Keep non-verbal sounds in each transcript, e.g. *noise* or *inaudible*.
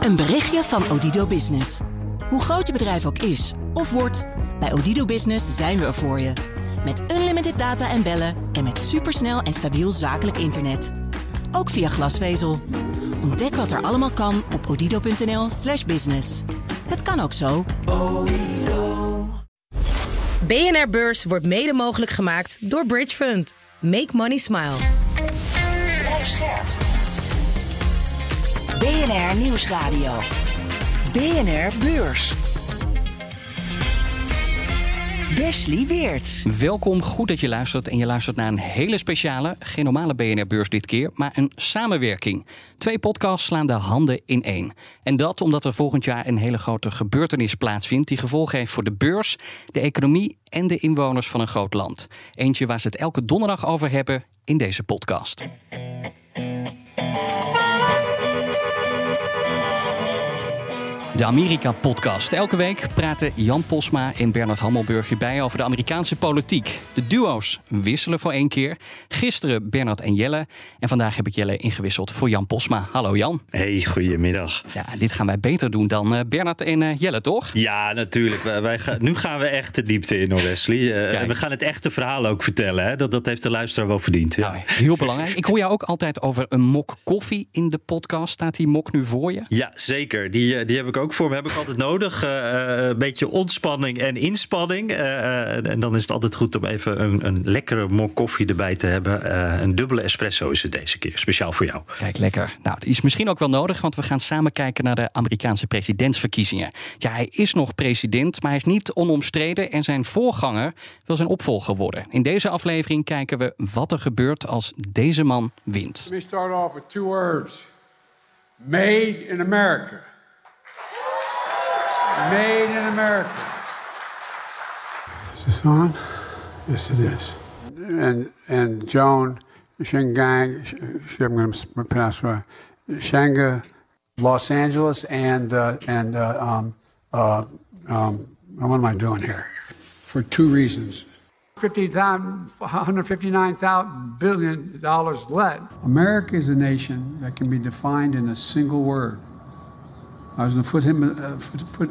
Een berichtje van Odido Business. Hoe groot je bedrijf ook is of wordt, bij Odido Business zijn we er voor je. Met unlimited data en bellen en met supersnel en stabiel zakelijk internet. Ook via glasvezel. Ontdek wat er allemaal kan op odido.nl/slash business. Het kan ook zo. BNR Beurs wordt mede mogelijk gemaakt door Bridge Fund. Make money smile. BNR Nieuwsradio. BNR Beurs. Wesley Weerts. Welkom, goed dat je luistert. En je luistert naar een hele speciale, geen normale BNR-beurs dit keer, maar een samenwerking. Twee podcasts slaan de handen in één. En dat omdat er volgend jaar een hele grote gebeurtenis plaatsvindt die gevolgen heeft voor de beurs, de economie en de inwoners van een groot land. Eentje waar ze het elke donderdag over hebben in deze podcast. Thank you. De Amerika-podcast. Elke week praten Jan Posma en Bernard Hammelburg hierbij over de Amerikaanse politiek. De duo's wisselen voor één keer. Gisteren Bernard en Jelle. En vandaag heb ik Jelle ingewisseld voor Jan Posma. Hallo Jan. Hey, goedemiddag. Ja, dit gaan wij beter doen dan uh, Bernard en uh, Jelle, toch? Ja, natuurlijk. Wij, wij gaan, nu gaan we echt de diepte in, hoor, Wesley. Uh, we gaan het echte verhaal ook vertellen. Hè? Dat, dat heeft de luisteraar wel verdiend. Ja. Nou, heel belangrijk. Ik hoor jou ook altijd over een mok koffie in de podcast. Staat die mok nu voor je? Ja, zeker. Die, die heb ik ook voor me heb ik altijd nodig. Uh, een beetje ontspanning en inspanning. Uh, en dan is het altijd goed om even een, een lekkere mok koffie erbij te hebben. een dubbele espresso is het deze keer, speciaal voor jou. Kijk, lekker. Nou, dat is misschien ook wel nodig, want we gaan samen kijken naar de Amerikaanse presidentsverkiezingen. Ja, hij is nog president, maar hij is niet onomstreden en zijn voorganger wil zijn opvolger worden. In deze aflevering kijken we wat er gebeurt als deze man wint. Let me start off with two words. Made in America. Made in America. Is this on? Yes, it is. And and Joan Shingang, I'm going to pronounce right. Shanga, Los Angeles, and uh, and uh, um, uh, um, what am I doing here? For two reasons. 159 billion dollars led. America is a nation that can be defined in a single word. I was going to put him. Uh, foot, foot.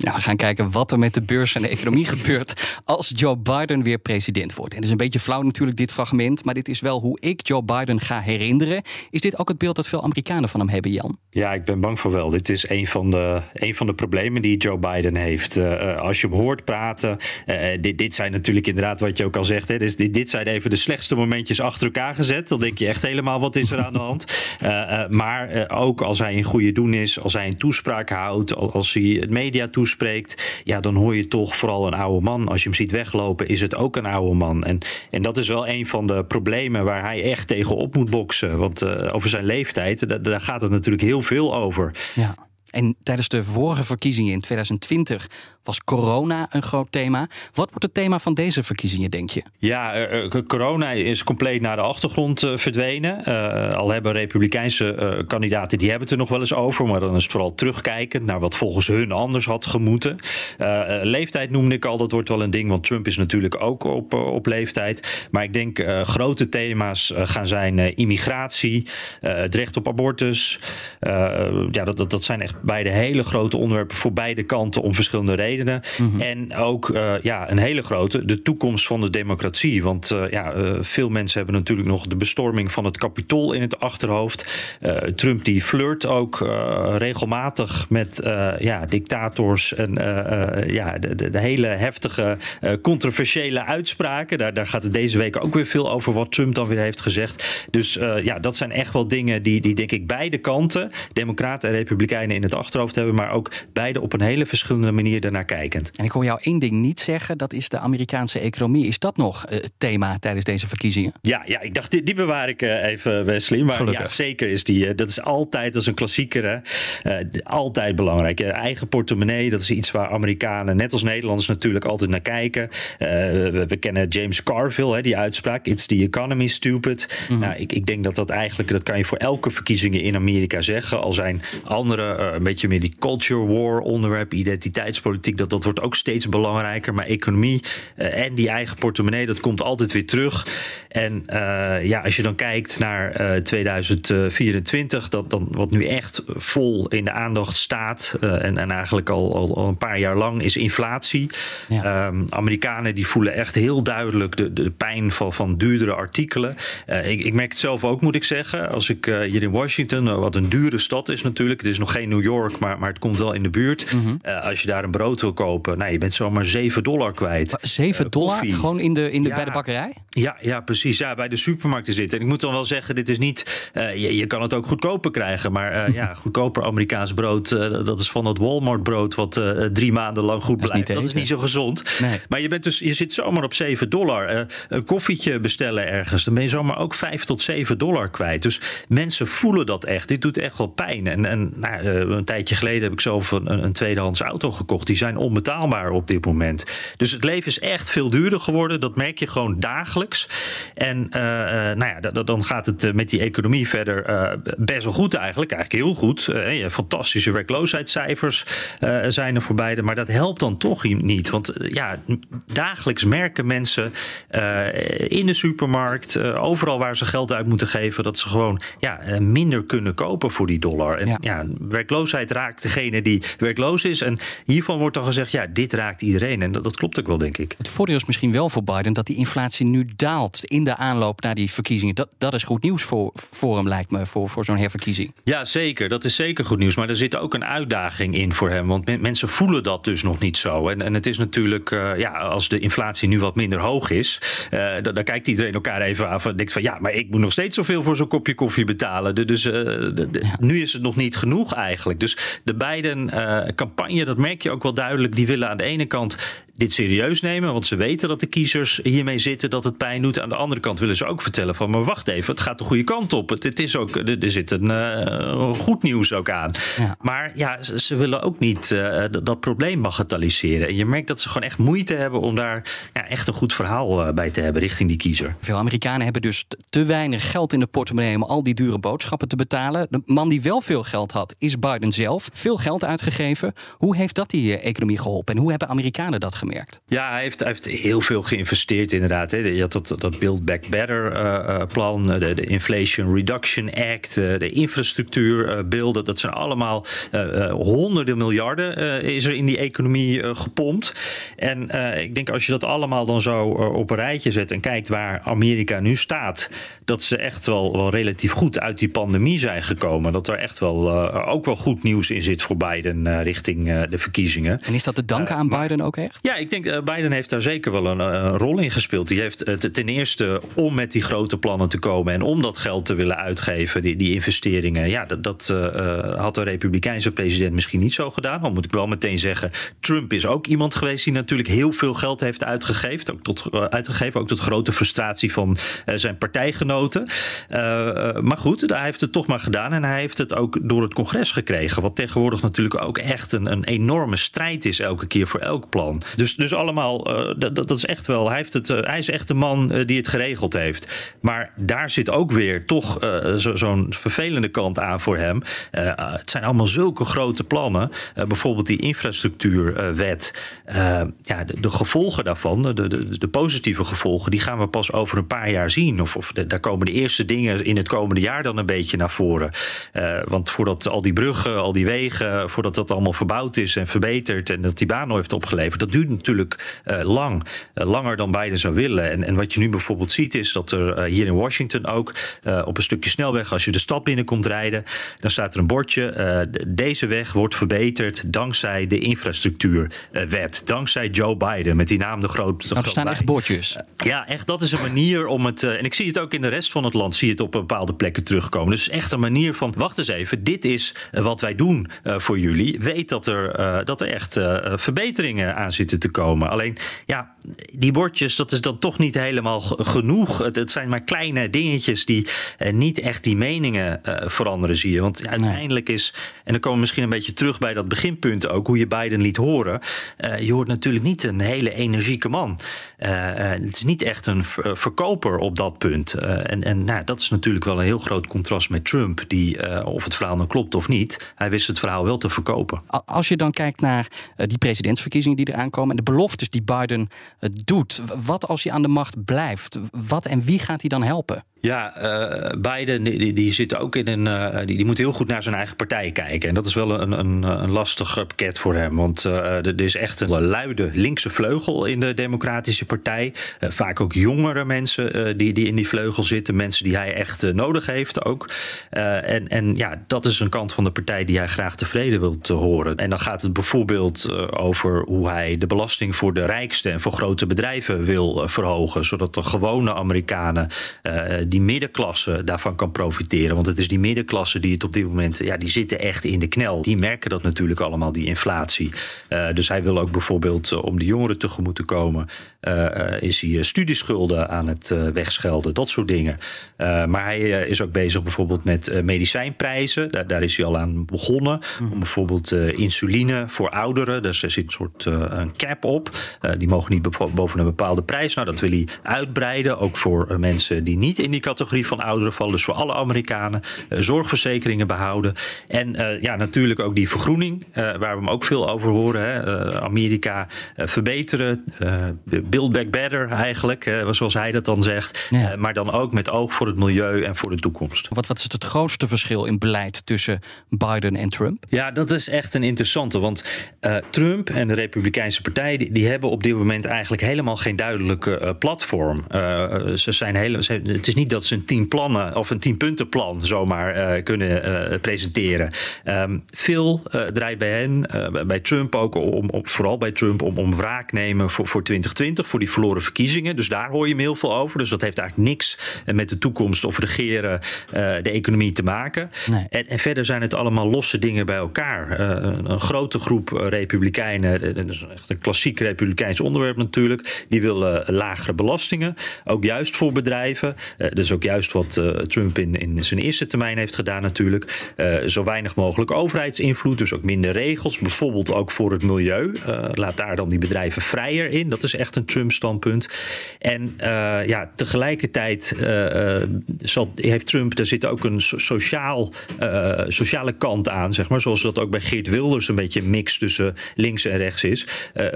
Ja, we gaan kijken wat er met de beurs en de economie *laughs* gebeurt als Joe Biden weer president wordt. En het is een beetje flauw natuurlijk dit fragment, maar dit is wel hoe ik Joe Biden ga herinneren. Is dit ook het beeld dat veel Amerikanen van hem hebben, Jan? Ja, ik ben bang voor wel. Dit is een van de, een van de problemen die Joe Biden heeft. Uh, als je hem hoort praten, uh, dit, dit zijn natuurlijk inderdaad wat je ook al zegt. Hè, dus dit, dit zijn even de slechtste momentjes achter elkaar gezet. Dan denk je echt helemaal wat is er aan de hand. Uh, *laughs* maar ook als hij in goede doen is, als hij een toespraak houdt, als hij het media toespraak spreekt, ja, dan hoor je toch vooral een oude man. Als je hem ziet weglopen, is het ook een oude man. En, en dat is wel een van de problemen waar hij echt tegen op moet boksen. Want uh, over zijn leeftijd, daar gaat het natuurlijk heel veel over. Ja. En tijdens de vorige verkiezingen in 2020 was corona een groot thema. Wat wordt het thema van deze verkiezingen, denk je? Ja, uh, corona is compleet naar de achtergrond uh, verdwenen. Al hebben republikeinse kandidaten, die hebben het er nog wel eens over. Maar dan is het vooral terugkijkend naar wat volgens hun anders had gemoeten. leeftijd noemde ik al, dat wordt wel een ding. Want Trump is natuurlijk ook op, op leeftijd. Maar ik denk grote thema's gaan zijn immigratie, het recht op abortus. ja, dat, dat, dat zijn echt beide hele grote onderwerpen voor beide kanten om verschillende redenen. Mm-hmm. En ook uh, ja, een hele grote, de toekomst van de democratie. Want uh, ja, uh, veel mensen hebben natuurlijk nog de bestorming van het kapitool in het achterhoofd. Trump die flirt ook regelmatig met ja, dictators en ja, de, de, de, hele heftige, controversiële uitspraken. Daar, daar gaat het deze week ook weer veel over wat Trump dan weer heeft gezegd. Dus ja, dat zijn echt wel dingen die, die denk ik beide kanten, democraten en republikeinen in het achterhoofd hebben. Maar ook beide op een hele verschillende manier daarna kijkend. En ik hoor jou één ding niet zeggen, dat is de Amerikaanse economie. Is dat nog uh, het thema tijdens deze verkiezingen? Ja, ja ik dacht, die, die bewaar ik uh, even, Wesley. Maar Gelukkig. ja, zeker is die. Uh, dat is altijd, als een klassieker, altijd belangrijk. eigen portemonnee, dat is iets waar Amerikanen, net als Nederlanders natuurlijk, altijd naar kijken. We, we, kennen James Carville, hè, die uitspraak, it's the economy stupid. Mm -hmm. nou, ik, ik denk dat dat eigenlijk, dat kan je voor elke verkiezingen in Amerika zeggen. Al zijn andere, een beetje meer die culture war onderwerp, identiteitspolitiek geopolitiek, dat, dat wordt ook steeds belangrijker. Maar economie en die eigen portemonnee, dat komt altijd weer terug. En ja, als je dan kijkt naar 2024, dat dan wat nu echt vol in de aandacht staat, en, en eigenlijk al, al, al, een paar jaar lang, is inflatie. Ehm, Amerikanen die voelen echt heel duidelijk de, de pijn van, van duurdere artikelen. ik, ik merk het zelf ook, moet ik zeggen. Als ik hier in Washington, wat een dure stad is natuurlijk. Het is nog geen New York, maar, maar het komt wel in de buurt. Mhm. als je daar een brood wil kopen, nou, je bent zomaar 7 dollar kwijt. 7 dollar? Gewoon in de, in de, bij de bakkerij? Ja, ja, precies. Ja, bij de supermarkten zitten. En ik moet dan wel zeggen, dit is niet. je, je, kan het ook goedkoper krijgen. Maar ja, *laughs* goedkoper Amerikaans brood, dat is van het Walmart brood, wat drie maanden lang goed blijft. Dat is niet zo gezond. Nee. Maar je, bent dus, je zit zomaar op 7 dollar. een koffietje bestellen ergens, dan ben je zomaar ook 5 tot 7 dollar kwijt. Dus mensen voelen dat echt. Dit doet echt wel pijn. En, en nou, een tijdje geleden heb ik zelf een, een tweedehands auto gekocht. Die zijn onbetaalbaar op dit moment. Dus het leven is echt veel duurder geworden. Dat merk je gewoon dagelijks. En uh, nou ja, dan gaat het met die economie verder uh, best wel goed eigenlijk. Eigenlijk heel goed. Uh, fantastische werkloosheidscijfers zijn er voorbij. Maar dat helpt dan toch niet. Want ja, dagelijks merken mensen in de supermarkt, overal waar ze geld uit moeten geven, dat ze gewoon ja, minder kunnen kopen voor die dollar. En ja. werkloosheid raakt degene die werkloos is. En hiervan wordt gezegd, ja, dit raakt iedereen. En dat, dat klopt ook wel, denk ik. Het voordeel is misschien wel voor Biden dat die inflatie nu daalt in de aanloop naar die verkiezingen. Dat, dat is goed nieuws voor, voor hem, lijkt me, voor, voor zo'n herverkiezing. Ja, zeker. Dat is zeker goed nieuws. Maar er zit ook een uitdaging in voor hem. Want mensen voelen dat dus nog niet zo. En, en het is natuurlijk, uh, ja, als de inflatie nu wat minder hoog is, uh, dan, dan, kijkt iedereen elkaar even aan en denkt van, ja, maar ik moet nog steeds zoveel voor zo'n kopje koffie betalen. Dus uh, de, de, nu is het nog niet genoeg eigenlijk. Dus de Biden-campagne, dat merk je ook wel duidelijk, die willen aan de ene kant dit serieus nemen, want ze weten dat de kiezers hiermee zitten, dat het pijn doet. Aan de andere kant willen ze ook vertellen van, maar wacht even, het gaat de goede kant op. Het, het is ook, er, zit een uh, goed nieuws ook aan. Ja. Maar ja, ze, ze, willen ook niet uh, dat, dat, probleem bagatelliseren. En je merkt dat ze gewoon echt moeite hebben om daar ja, echt een goed verhaal uh, bij te hebben richting die kiezer. Veel Amerikanen hebben dus te weinig geld in de portemonnee om al die dure boodschappen te betalen. De man die wel veel geld had, is Biden zelf. Veel geld uitgegeven. Hoe heeft dat die economie geholpen en hoe hebben Amerikanen dat gemerkt? Ja, hij heeft, hij heeft heel veel geïnvesteerd inderdaad. Hè. Je had dat, dat Build Back Better uh, plan, de, de, Inflation Reduction Act, de infrastructuurbeelden. Dat zijn allemaal honderden miljarden is er in die economie gepompt. En ik denk als je dat allemaal dan zo op een rijtje zet en kijkt waar Amerika nu staat, dat ze echt wel, wel relatief goed uit die pandemie zijn gekomen. Dat er echt wel ook wel goed nieuws in zit voor Biden richting de verkiezingen. En is dat te danken aan Biden ook echt? Ja, ik denk uh, Biden heeft daar zeker wel een, een rol in gespeeld. Die heeft uh, ten eerste om met die grote plannen te komen en om dat geld te willen uitgeven, die, die investeringen. Ja, dat, dat had de Republikeinse president misschien niet zo gedaan. Dan moet ik wel meteen zeggen, Trump is ook iemand geweest die natuurlijk heel veel geld heeft uitgegeven. Ook tot, uitgegeven, ook tot grote frustratie van zijn partijgenoten. maar goed, hij heeft het toch maar gedaan en hij heeft het ook door het congres gekregen. Wat tegenwoordig natuurlijk ook echt een, een enorme strijd is elke keer voor elk plan. Dus, dus allemaal, uh, dat, dat is echt wel. Hij, heeft het, uh, hij is echt de man uh, die het geregeld heeft. Maar daar zit ook weer toch zo'n zo vervelende kant aan voor hem. het zijn allemaal zulke grote plannen. bijvoorbeeld die infrastructuurwet. ja, de, de, gevolgen daarvan, de, de, de, positieve gevolgen, die gaan we pas over een paar jaar zien. Of, of daar komen de eerste dingen in het komende jaar dan een beetje naar voren. want voordat al die bruggen, al die wegen, voordat dat allemaal verbouwd is en verbeterd en dat die baan heeft opgeleverd, dat duurt natuurlijk uh, lang. Uh, langer dan Biden zou willen. En, en wat je nu bijvoorbeeld ziet is dat er uh, hier in Washington ook op een stukje snelweg, als je de stad binnenkomt rijden, dan staat er een bordje. deze weg wordt verbeterd dankzij de infrastructuurwet. dankzij Joe Biden, met die naam de grote. Nou, er staan echt bordjes. ja, echt. Dat is een manier om het. en ik zie het ook in de rest van het land, zie het op bepaalde plekken terugkomen. Dus echt een manier van, wacht eens even, dit is wat wij doen voor jullie. Weet dat er, dat er echt verbeteringen aan zitten weten te komen. Alleen, ja, die bordjes, dat is dan toch niet helemaal genoeg. Het, het zijn maar kleine dingetjes die uh, niet echt die meningen uh, veranderen, zie je. Want uiteindelijk is, en dan komen we misschien een beetje terug bij dat beginpunt ook, hoe je Biden liet horen. Uh, je hoort natuurlijk niet een hele energieke man. het is niet echt een verkoper op dat punt. en en nou, dat is natuurlijk wel een heel groot contrast met Trump, die, of het verhaal nou klopt of niet, hij wist het verhaal wel te verkopen. Als je dan kijkt naar die presidentsverkiezingen die eraan komen en de beloftes die Biden doet, wat als hij aan de macht blijft? Wat en wie gaat hij dan helpen? Ja, uh, Biden die, die zit ook in een. Uh, die, die moet heel goed naar zijn eigen partij kijken. En dat is wel een, een, een lastig pakket voor hem. Want er is echt een luide linkse vleugel in de Democratische Partij. vaak ook jongere mensen die, die in die vleugel zitten. Mensen die hij echt nodig heeft ook. en, en ja, dat is een kant van de partij die hij graag tevreden wil te horen. En dan gaat het bijvoorbeeld over hoe hij de belasting voor de rijkste en voor grote bedrijven wil verhogen. Zodat de gewone Amerikanen die middenklasse daarvan kan profiteren. Want het is die middenklasse die het op dit moment, ja, die zitten echt in de knel. Die merken dat natuurlijk allemaal, die inflatie. Uh, dus hij wil ook bijvoorbeeld, uh, om de jongeren tegemoet te komen, is hij studieschulden aan het wegschelden, dat soort dingen. maar hij is ook bezig bijvoorbeeld met medicijnprijzen. Daar, daar, is hij al aan begonnen. Mm. Om bijvoorbeeld insuline voor ouderen. Dus er zit een soort een cap op. die mogen niet boven een bepaalde prijs. Nou, dat wil hij uitbreiden. Ook voor mensen die niet in die categorie van ouderen vallen. Dus voor alle Amerikanen. Uh, zorgverzekeringen behouden. En uh, ja, natuurlijk ook die vergroening. Uh, waar we hem ook veel over horen. Hè. Amerika verbeteren. build back better eigenlijk. zoals hij dat dan zegt. Ja. maar dan ook met oog voor het milieu en voor de toekomst. Wat, wat is het grootste verschil in beleid tussen Biden en Trump? Ja, dat is echt een interessante. Want Trump en de Republikeinse Partij. Die, die, hebben op dit moment eigenlijk helemaal geen duidelijke platform. ze zijn hele, ze, het is niet dat ze een tien plannen of een tien puntenplan zomaar uh, kunnen uh, presenteren. Um, veel uh, draait bij hen, bij Trump ook, om, om, vooral bij Trump, om, om wraak nemen voor, voor 2020, voor die verloren verkiezingen. Dus daar hoor je hem heel veel over. Dus dat heeft eigenlijk niks met de toekomst of regeren de economie te maken. Nee. En, en, verder zijn het allemaal losse dingen bij elkaar. Een, een, grote groep republikeinen, dat is echt een klassiek republikeins onderwerp natuurlijk, die willen lagere belastingen. Ook juist voor bedrijven. Is ook juist wat uh, Trump in, in zijn eerste termijn heeft gedaan natuurlijk. Uh, zo weinig mogelijk overheidsinvloed, dus ook minder regels. Bijvoorbeeld ook voor het milieu. laat daar dan die bedrijven vrijer in. Dat is echt een Trump-standpunt. En ja, tegelijkertijd heeft Trump, daar zit ook een sociaal, sociale kant aan, zeg maar. Zoals dat ook bij Geert Wilders een beetje een mix tussen links en rechts is.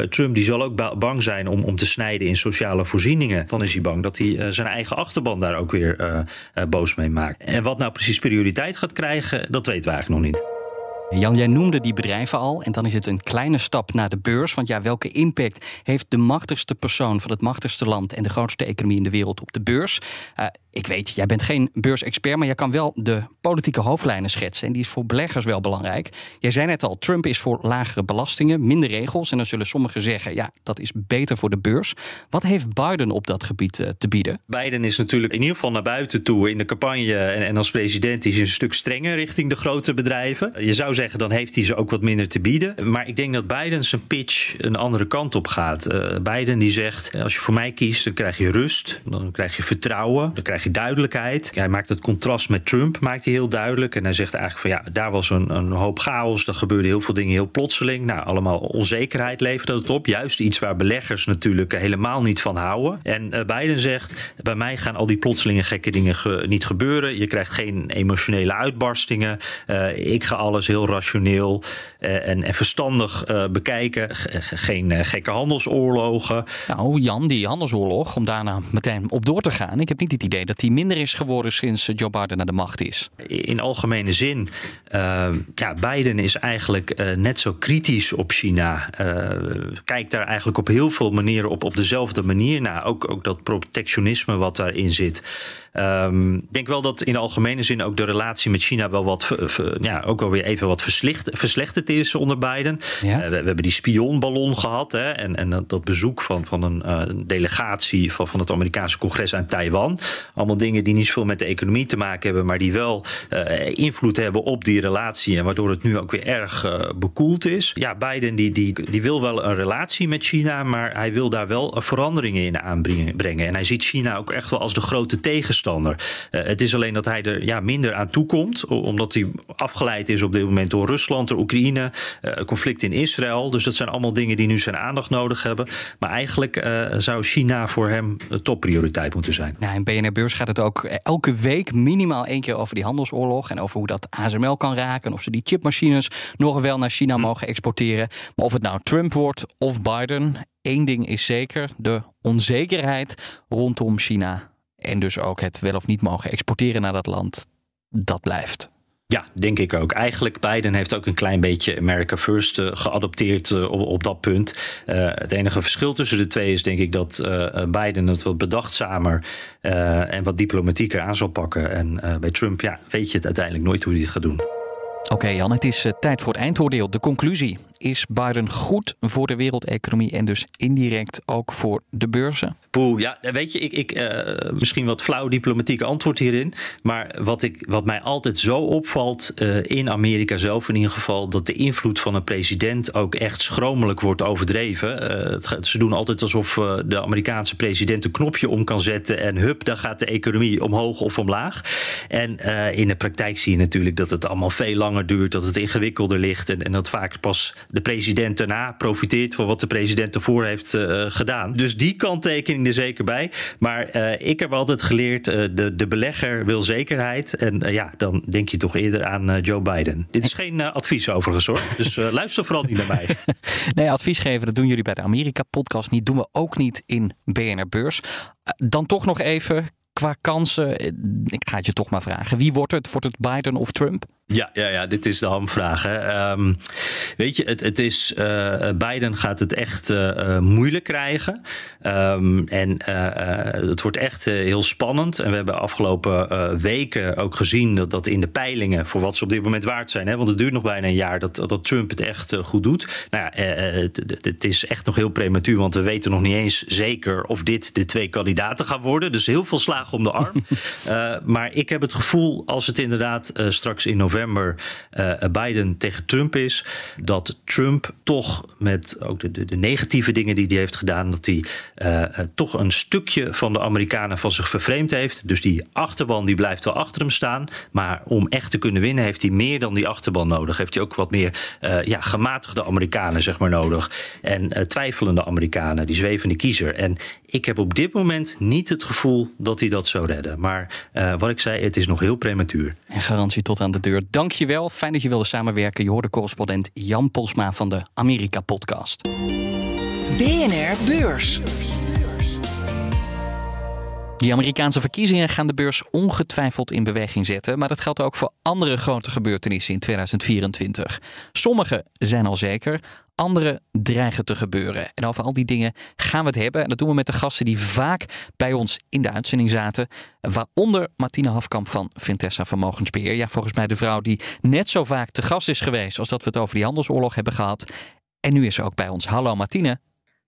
Trump die zal ook bang zijn om, om te snijden in sociale voorzieningen. Dan is hij bang dat hij zijn eigen achterban daar ook weer uh, uh, boos mee maakt. En wat nou precies prioriteit gaat krijgen, dat weten we eigenlijk nog niet. Jan, jij noemde die bedrijven al en dan is het een kleine stap naar de beurs. Want ja, welke impact heeft de machtigste persoon van het machtigste land en de grootste economie in de wereld op de beurs? Uh, ik weet, jij bent geen beursexpert, maar je kan wel de politieke hoofdlijnen schetsen. En die is voor beleggers wel belangrijk. Jij zei net al, Trump is voor lagere belastingen, minder regels. En dan zullen sommigen zeggen, ja, dat is beter voor de beurs. Wat heeft Biden op dat gebied uh, te bieden? Biden is natuurlijk in ieder geval naar buiten toe in de campagne en, en als president is hij een stuk strenger richting de grote bedrijven. Je zou zeggen, dan heeft hij ze ook wat minder te bieden. Maar ik denk dat Biden zijn pitch een andere kant op gaat. Uh, Biden die zegt, als je voor mij kiest, dan krijg je rust, dan krijg je vertrouwen, dan krijg je duidelijkheid. Hij maakt het contrast met Trump maakt hij heel duidelijk. En hij zegt eigenlijk van ja, daar was een, een hoop chaos. Er gebeurde heel veel dingen heel plotseling. Nou, allemaal onzekerheid leverde het op. Juist iets waar beleggers natuurlijk helemaal niet van houden. En uh, Biden zegt, bij mij gaan al die plotselinge gekke dingen ge niet gebeuren. Je krijgt geen emotionele uitbarstingen. Uh, ik ga alles heel rationeel uh, en, en, verstandig bekijken. geen gekke handelsoorlogen. Nou, Jan, die handelsoorlog, om daarna meteen op door te gaan. Ik heb niet het idee dat die minder is geworden sinds Joe Biden naar de macht is. In algemene zin, uh, ja, Biden is eigenlijk uh, net zo kritisch op China. Uh, kijkt daar eigenlijk op heel veel manieren op, op dezelfde manier naar. Ook, ook dat protectionisme wat daarin zit. Um, ik denk wel dat in de algemene zin ook de relatie met China wel wat, ja, ook wel weer even wat verslechterd is onder Biden. Ja? Uh, we, we, hebben die spionballon gehad hè, en, en dat, dat bezoek van, van een uh, delegatie van, van het Amerikaanse congres aan Taiwan. Allemaal dingen die niet zoveel met de economie te maken hebben, maar die wel invloed hebben op die relatie en waardoor het nu ook weer erg bekoeld is. Ja, Biden die, die, die wil wel een relatie met China, maar hij wil daar wel veranderingen in aanbrengen. En hij ziet China ook echt wel als de grote tegenstander. het is alleen dat hij er ja, minder aan toekomt, omdat hij afgeleid is op dit moment door Rusland, door Oekraïne, conflict in Israël. Dus dat zijn allemaal dingen die nu zijn aandacht nodig hebben. Maar eigenlijk zou China voor hem topprioriteit moeten zijn. Nou, in BNR Beurs gaat het ook elke week minimaal één keer over die handelsoorlog. En over hoe dat ASML kan raken. En of ze die chipmachines nog wel naar China hm. mogen exporteren. Maar of het nou Trump wordt of Biden. één ding is zeker: de onzekerheid rondom China. En dus ook het wel of niet mogen exporteren naar dat land. Dat blijft. Ja, denk ik ook. Eigenlijk Biden heeft ook een klein beetje America First uh, geadopteerd uh, op, op, dat punt. Uh, het enige verschil tussen de twee is denk ik dat Biden het wat bedachtzamer en wat diplomatieker aan zal pakken. En bij Trump ja, weet je het uiteindelijk nooit hoe hij het gaat doen. Oké Jan, het is tijd voor het eindoordeel. De conclusie. Is Biden goed voor de wereldeconomie en dus indirect ook voor de beurzen? Poeh, ja, weet je, ik, ik uh, misschien wat flauw diplomatieke antwoord hierin. Maar wat, ik, wat mij altijd zo opvalt uh, in Amerika zelf in ieder geval, dat de invloed van een president ook echt schromelijk wordt overdreven. Ze doen altijd alsof de Amerikaanse president een knopje om kan zetten en hup, dan gaat de economie omhoog of omlaag. En in de praktijk zie je natuurlijk dat het allemaal veel langer duurt, dat het ingewikkelder ligt en, en dat vaak pas de president daarna profiteert van wat de president ervoor heeft gedaan. Dus die kanttekening er zeker bij. Maar uh, ik heb altijd geleerd, uh, de, de belegger wil zekerheid. En ja, dan denk je toch eerder aan Joe Biden. Dit is geen advies overigens hoor. Dus luister vooral niet naar mij. *laughs* nee, advies geven, dat doen jullie bij de Amerika-podcast niet. Doen we ook niet in BNR Beurs. dan toch nog even, qua kansen, ik ga het je toch maar vragen. Wie wordt het? Wordt het Biden of Trump? Ja, ja, ja, dit is de hamvraag. Hè. Um, weet je, het, het is, uh, Biden gaat het echt uh, moeilijk krijgen. Um, en het wordt echt heel spannend. En we hebben afgelopen weken ook gezien dat, dat in de peilingen, voor wat ze op dit moment waard zijn, hè, want het duurt nog bijna een jaar dat, dat Trump het echt goed doet. Nou ja, het, het, is echt nog heel prematuur, want we weten nog niet eens zeker of dit de twee kandidaten gaan worden. Dus heel veel slagen om de arm. *laughs* maar ik heb het gevoel, als het inderdaad straks in november uh, Biden tegen Trump is, dat Trump toch met ook de, de, negatieve dingen die hij heeft gedaan, dat hij uh, toch een stukje van de Amerikanen van zich vervreemd heeft. Dus die achterban die blijft wel achter hem staan, maar om echt te kunnen winnen heeft hij meer dan die achterban nodig. Heeft hij ook wat meer ja, gematigde Amerikanen zeg maar nodig en twijfelende Amerikanen, die zwevende kiezer. En ik heb op dit moment niet het gevoel dat hij dat zou redden. Maar wat ik zei, het is nog heel prematuur. En garantie tot aan de deur. Dankjewel. Fijn dat je wilde samenwerken. Je hoorde correspondent Jan Polsma van de Amerika-podcast. BNR Beurs. Die Amerikaanse verkiezingen gaan de beurs ongetwijfeld in beweging zetten, maar dat geldt ook voor andere grote gebeurtenissen in 2024. Sommige zijn al zeker, andere dreigen te gebeuren. En over al die dingen gaan we het hebben. En dat doen we met de gasten die vaak bij ons in de uitzending zaten. Waaronder Martine Hafkamp van Vintessa Vermogensbeheer. Ja, volgens mij de vrouw die net zo vaak te gast is geweest als dat we het over die handelsoorlog hebben gehad. En nu is ze ook bij ons. Hallo Martine.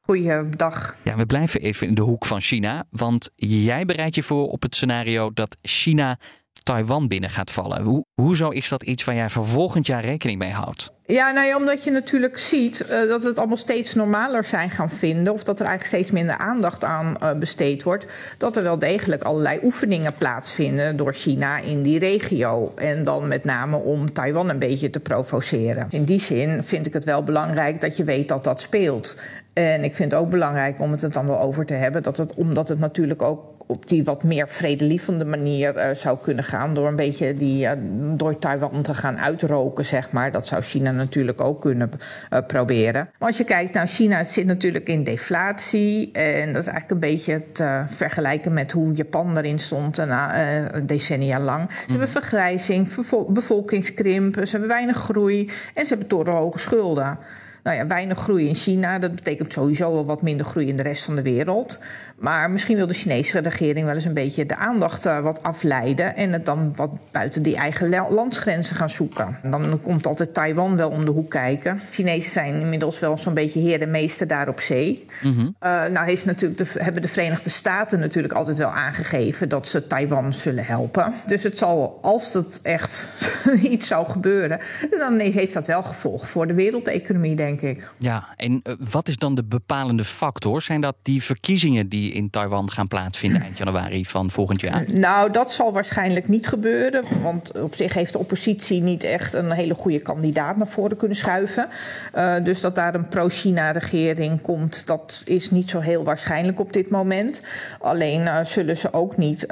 Goeiedag. Ja, we blijven even in de hoek van China. Want jij bereidt je voor op het scenario dat China Taiwan binnen gaat vallen. Hoe, hoezo is dat iets waar jij voor volgend jaar rekening mee houdt? Ja, nou ja, omdat je natuurlijk ziet uh, dat we het allemaal steeds normaler zijn gaan vinden. Of dat er eigenlijk steeds minder aandacht aan uh, besteed wordt. Dat er wel degelijk allerlei oefeningen plaatsvinden door China in die regio. En dan met name om Taiwan een beetje te provoceren. In die zin vind ik het wel belangrijk dat je weet dat dat speelt. En ik vind het ook belangrijk om het er dan wel over te hebben. Dat het, omdat het natuurlijk ook op die wat meer vredelievende manier uh, zou kunnen gaan. Door een beetje die, uh, door Taiwan te gaan uitroken, zeg maar. Dat zou China natuurlijk ook kunnen uh, proberen. Maar als je kijkt naar China, zit natuurlijk in deflatie. En dat is eigenlijk een beetje te vergelijken met hoe Japan erin stond decennia lang. Ze hebben mhm. vergrijzing, bevolkingskrimp, ze hebben weinig groei en ze hebben torenhoge schulden. Nou ja, weinig groei in China. Dat betekent sowieso wel wat minder groei in de rest van de wereld. Maar misschien wil de Chinese regering wel eens een beetje de aandacht uh, wat afleiden. En het dan wat buiten die eigen landsgrenzen gaan zoeken. En dan komt altijd Taiwan wel om de hoek kijken. Chinezen zijn inmiddels wel zo'n beetje heer en meester daar op zee. Mm -hmm. uh, nou heeft natuurlijk de, hebben de Verenigde Staten natuurlijk altijd wel aangegeven dat ze Taiwan zullen helpen. Dus het zal, als dat echt *laughs* iets zou gebeuren, dan heeft dat wel gevolg voor de wereldeconomie, denk ik. Ja, en uh, wat is dan de bepalende factor? Zijn dat die verkiezingen die in Taiwan gaan plaatsvinden eind januari van volgend jaar? Nou, dat zal waarschijnlijk niet gebeuren. Want op zich heeft de oppositie niet echt een hele goede kandidaat naar voren kunnen schuiven. Uh, dus dat daar een pro-China-regering komt, dat is niet zo heel waarschijnlijk op dit moment. Alleen uh, zullen ze ook niet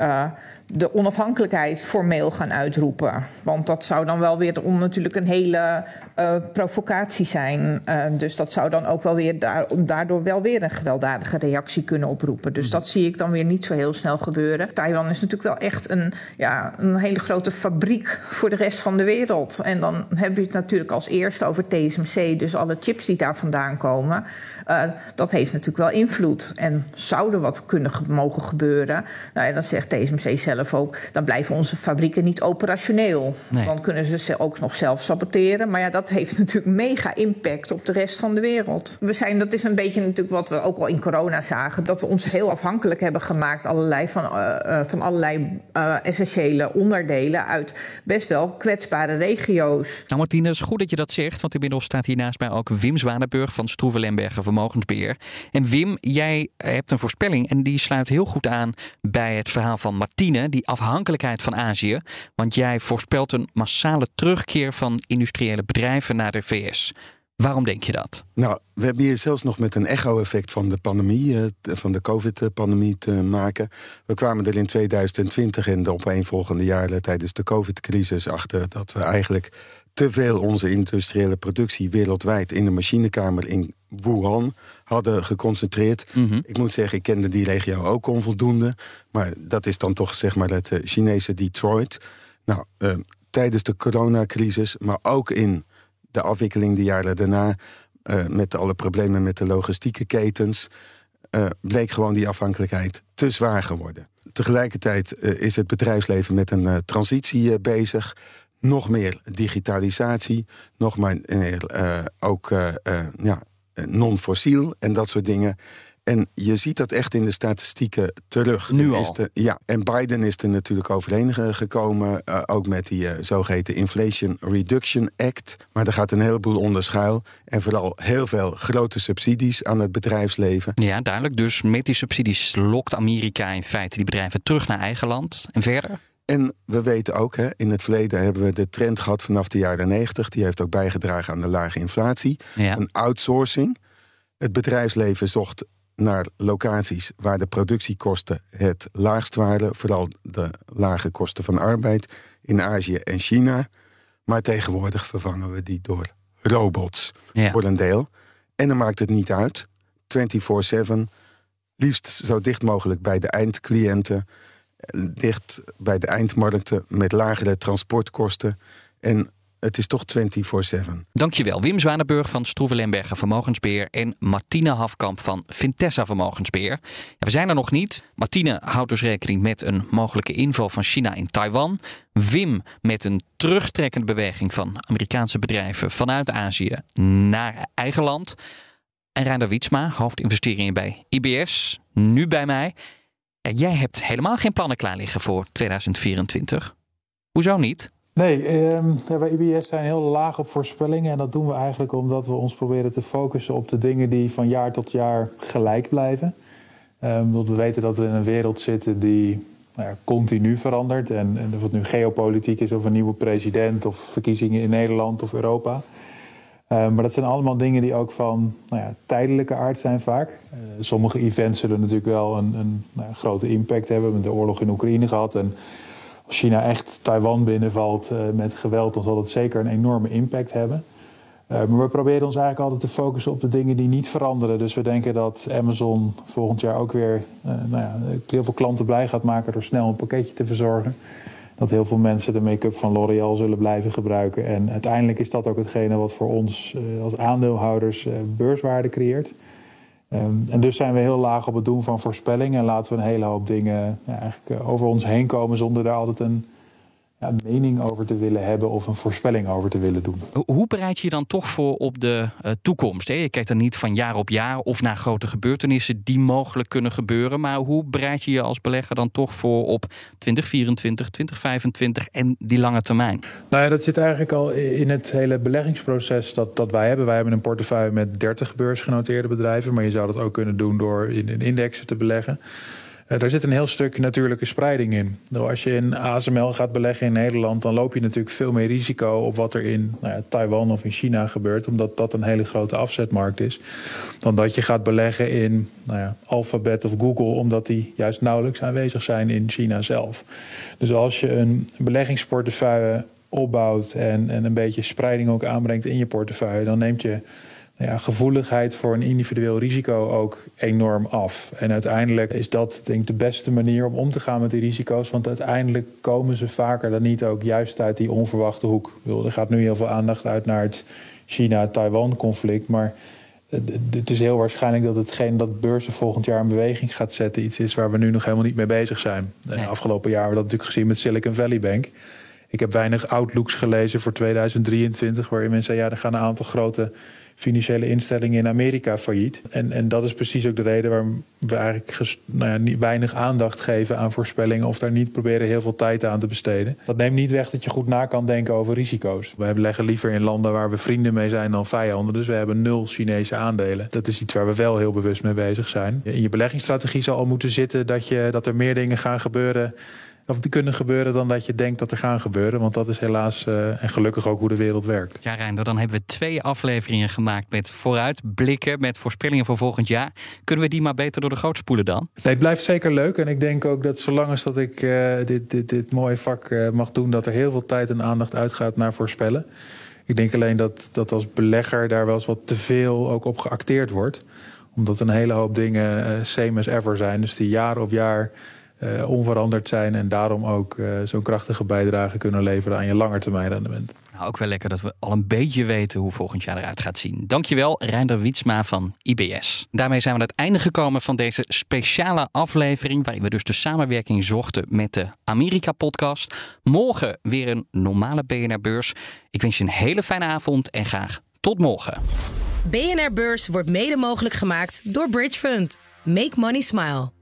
de onafhankelijkheid formeel gaan uitroepen. Want dat zou dan wel weer on, natuurlijk een hele uh, provocatie zijn. Uh, dus dat zou dan ook wel weer da daardoor wel weer een gewelddadige reactie kunnen oproepen. Dus dat zie ik dan weer niet zo heel snel gebeuren. Taiwan is natuurlijk wel echt een, ja, een hele grote fabriek voor de rest van de wereld. En dan heb je het natuurlijk als eerste over TSMC, dus alle chips die daar vandaan komen. Uh, dat heeft natuurlijk wel invloed. En zou er wat kunnen mogen gebeuren? Nou ja, dan zegt TSMC zelf ook, dan blijven onze fabrieken niet operationeel. Nee. Dan kunnen ze ook nog zelf saboteren. Maar ja, dat heeft *laughs* natuurlijk mega impact op de rest van de wereld. We zijn, dat is een beetje natuurlijk wat we ook al in corona zagen, dat we ons heel afhankelijk hebben gemaakt allerlei van, uh, uh, van allerlei uh, essentiële onderdelen uit best wel kwetsbare regio's. Nou Martine, het is goed dat je dat zegt, want inmiddels staat hier naast mij ook Wim Zwanenburg van Stroeven Lemberger Vermogensbeheer. En Wim, jij hebt een voorspelling en die sluit heel goed aan bij het verhaal van Martine, die afhankelijkheid van Azië. Want jij voorspelt een massale terugkeer van industriële bedrijven naar de VS. Waarom denk je dat? Nou, we hebben hier zelfs nog met een echo-effect van de pandemie, van de COVID-pandemie te maken. We kwamen er in 2020 en de opeenvolgende jaren tijdens de COVID-crisis achter dat we eigenlijk te veel onze industriële productie wereldwijd in de machinekamer in Wuhan hadden geconcentreerd. Mm -hmm. Ik moet zeggen, ik kende die regio ook onvoldoende. Maar dat is dan toch zeg maar het Chinese Detroit. Nou, uh, tijdens de coronacrisis, maar ook in de afwikkeling de jaren daarna... Uh, met alle problemen met de logistieke ketens... Uh, bleek gewoon die afhankelijkheid te zwaar geworden. Tegelijkertijd is het bedrijfsleven met een transitie bezig nog meer digitalisatie, nog meer uh, ook uh, uh, ja, non-fossiel en dat soort dingen. En je ziet dat echt in de statistieken terug. Nu al? Is de, ja, en Biden is er natuurlijk overheen gekomen, ook met die zogeheten Inflation Reduction Act. Maar er gaat een heleboel onder schuil. En vooral heel veel grote subsidies aan het bedrijfsleven. Ja, duidelijk. Dus met die subsidies lokt Amerika in feite die bedrijven terug naar eigen land. En verder? En we weten ook, hè, in het verleden hebben we de trend gehad vanaf de jaren 90. Die heeft ook bijgedragen aan de lage inflatie. Ja. Een outsourcing. Het bedrijfsleven zocht naar locaties waar de productiekosten het laagst waren. Vooral de lage kosten van arbeid in Azië en China. Maar tegenwoordig vervangen we die door robots ja. voor een deel. En dan maakt het niet uit. 24-7, liefst zo dicht mogelijk bij de eindcliënten dicht bij de eindmarkten met lagere transportkosten. En het is toch 24-7. Dankjewel. Wim Zwanenburg van Stroeven Lemberger Vermogensbeheer en Martine Hafkamp van Vintessa Vermogensbeheer. We zijn er nog niet. Martine houdt dus rekening met een mogelijke inval van China in Taiwan. Wim met een terugtrekkende beweging van Amerikaanse bedrijven vanuit Azië naar eigen land. En Reinder Wietsma, hoofdinvesteringen bij IBS, nu bij mij. En jij hebt helemaal geen plannen klaar liggen voor 2024. Hoezo niet? Nee, eh, bij IBS zijn heel laag op voorspellingen. En dat doen we eigenlijk omdat we ons proberen te focussen op de dingen die van jaar tot jaar gelijk blijven. Eh, we weten dat we in een wereld zitten die nou ja, continu verandert. En, en of het nu geopolitiek is of een nieuwe president of verkiezingen in Nederland of Europa. Uh, maar dat zijn allemaal dingen die ook van nou ja, tijdelijke aard zijn vaak. Uh, sommige events zullen natuurlijk wel een, een nou, grote impact hebben. We hebben de oorlog in Oekraïne gehad. En als China echt Taiwan binnenvalt uh, met geweld, dan zal dat zeker een enorme impact hebben. maar we proberen ons eigenlijk altijd te focussen op de dingen die niet veranderen. Dus we denken dat Amazon volgend jaar ook weer nou ja, heel veel klanten blij gaat maken door snel een pakketje te verzorgen. Dat heel veel mensen de make-up van L'Oréal zullen blijven gebruiken. En uiteindelijk is dat ook hetgene wat voor ons uh, als aandeelhouders uh, beurswaarde creëert. Um, en dus zijn we heel laag op het doen van voorspellingen en laten we een hele hoop dingen ja, eigenlijk over ons heen komen zonder daar altijd een ja, mening over te willen hebben of een voorspelling over te willen doen. Hoe bereid je je dan toch voor op de uh, toekomst? Hè? Je kijkt dan niet van jaar op jaar of naar grote gebeurtenissen die mogelijk kunnen gebeuren. Maar hoe bereid je je als belegger dan toch voor op 2024, 2025 en die lange termijn? Nou ja, dat zit eigenlijk al in het hele beleggingsproces dat, dat wij hebben. Wij hebben een portefeuille met 30 beursgenoteerde bedrijven. Maar je zou dat ook kunnen doen door in, in indexen te beleggen. Uh, daar zit een heel stuk natuurlijke spreiding in. Als je in ASML gaat beleggen in Nederland, dan loop je natuurlijk veel meer risico op wat er in nou ja, Taiwan of in China gebeurt, omdat dat een hele grote afzetmarkt is. Dan dat je gaat beleggen in nou ja, Alphabet of Google, omdat die juist nauwelijks aanwezig zijn in China zelf. Dus als je een beleggingsportefeuille opbouwt en, en een beetje spreiding ook aanbrengt in je portefeuille, dan neemt je ja, gevoeligheid voor een individueel risico ook enorm af. En uiteindelijk is dat denk ik de beste manier om om te gaan met die risico's. Want uiteindelijk komen ze vaker dan niet ook juist uit die onverwachte hoek. Er gaat nu heel veel aandacht uit naar het China-Taiwan-conflict. Maar het is heel waarschijnlijk dat hetgeen dat beurzen volgend jaar in beweging gaat zetten... iets is waar we nu nog helemaal niet mee bezig zijn. Afgelopen jaar hebben we dat natuurlijk gezien met Silicon Valley Bank... Ik heb weinig outlooks gelezen voor 2023, waarin mensen zeggen: ja, er gaan een aantal grote financiële instellingen in Amerika failliet. En, en dat is precies ook de reden waarom we eigenlijk nou ja, niet weinig aandacht geven aan voorspellingen of daar niet proberen heel veel tijd aan te besteden. Dat neemt niet weg dat je goed na kan denken over risico's. We leggen liever in landen waar we vrienden mee zijn dan vijanden. Dus we hebben nul Chinese aandelen. Dat is iets waar we wel heel bewust mee bezig zijn. In je beleggingsstrategie zal al moeten zitten dat, je, dat er meer dingen gaan gebeuren of die kunnen gebeuren dan dat je denkt dat er gaan gebeuren. Want dat is helaas uh, en gelukkig ook hoe de wereld werkt. Ja, Reinder, dan hebben we twee afleveringen gemaakt met vooruitblikken, met voorspellingen voor volgend jaar. Kunnen we die maar beter door de goot spoelen dan? Nee, het blijft zeker leuk. En ik denk ook dat zolang als dat ik uh, dit, dit, dit mooie vak uh, mag doen, dat er heel veel tijd en aandacht uitgaat naar voorspellen. Ik denk alleen dat, dat als belegger daar wel eens wat te veel ook op geacteerd wordt. Omdat een hele hoop dingen same as ever zijn. Dus die jaar op jaar uh, onveranderd zijn en daarom ook uh, zo'n krachtige bijdrage kunnen leveren aan je langetermijnrendement. Nou, ook wel lekker dat we al een beetje weten hoe volgend jaar eruit gaat zien. Dankjewel, Reinder Wietsma van IBS. Daarmee zijn we aan het einde gekomen van deze speciale aflevering, waarin we dus de samenwerking zochten met de Amerika-podcast. Morgen weer een normale BNR-beurs. Ik wens je een hele fijne avond en graag tot morgen. BNR Beurs wordt mede mogelijk gemaakt door Bridge Fund. Make money smile.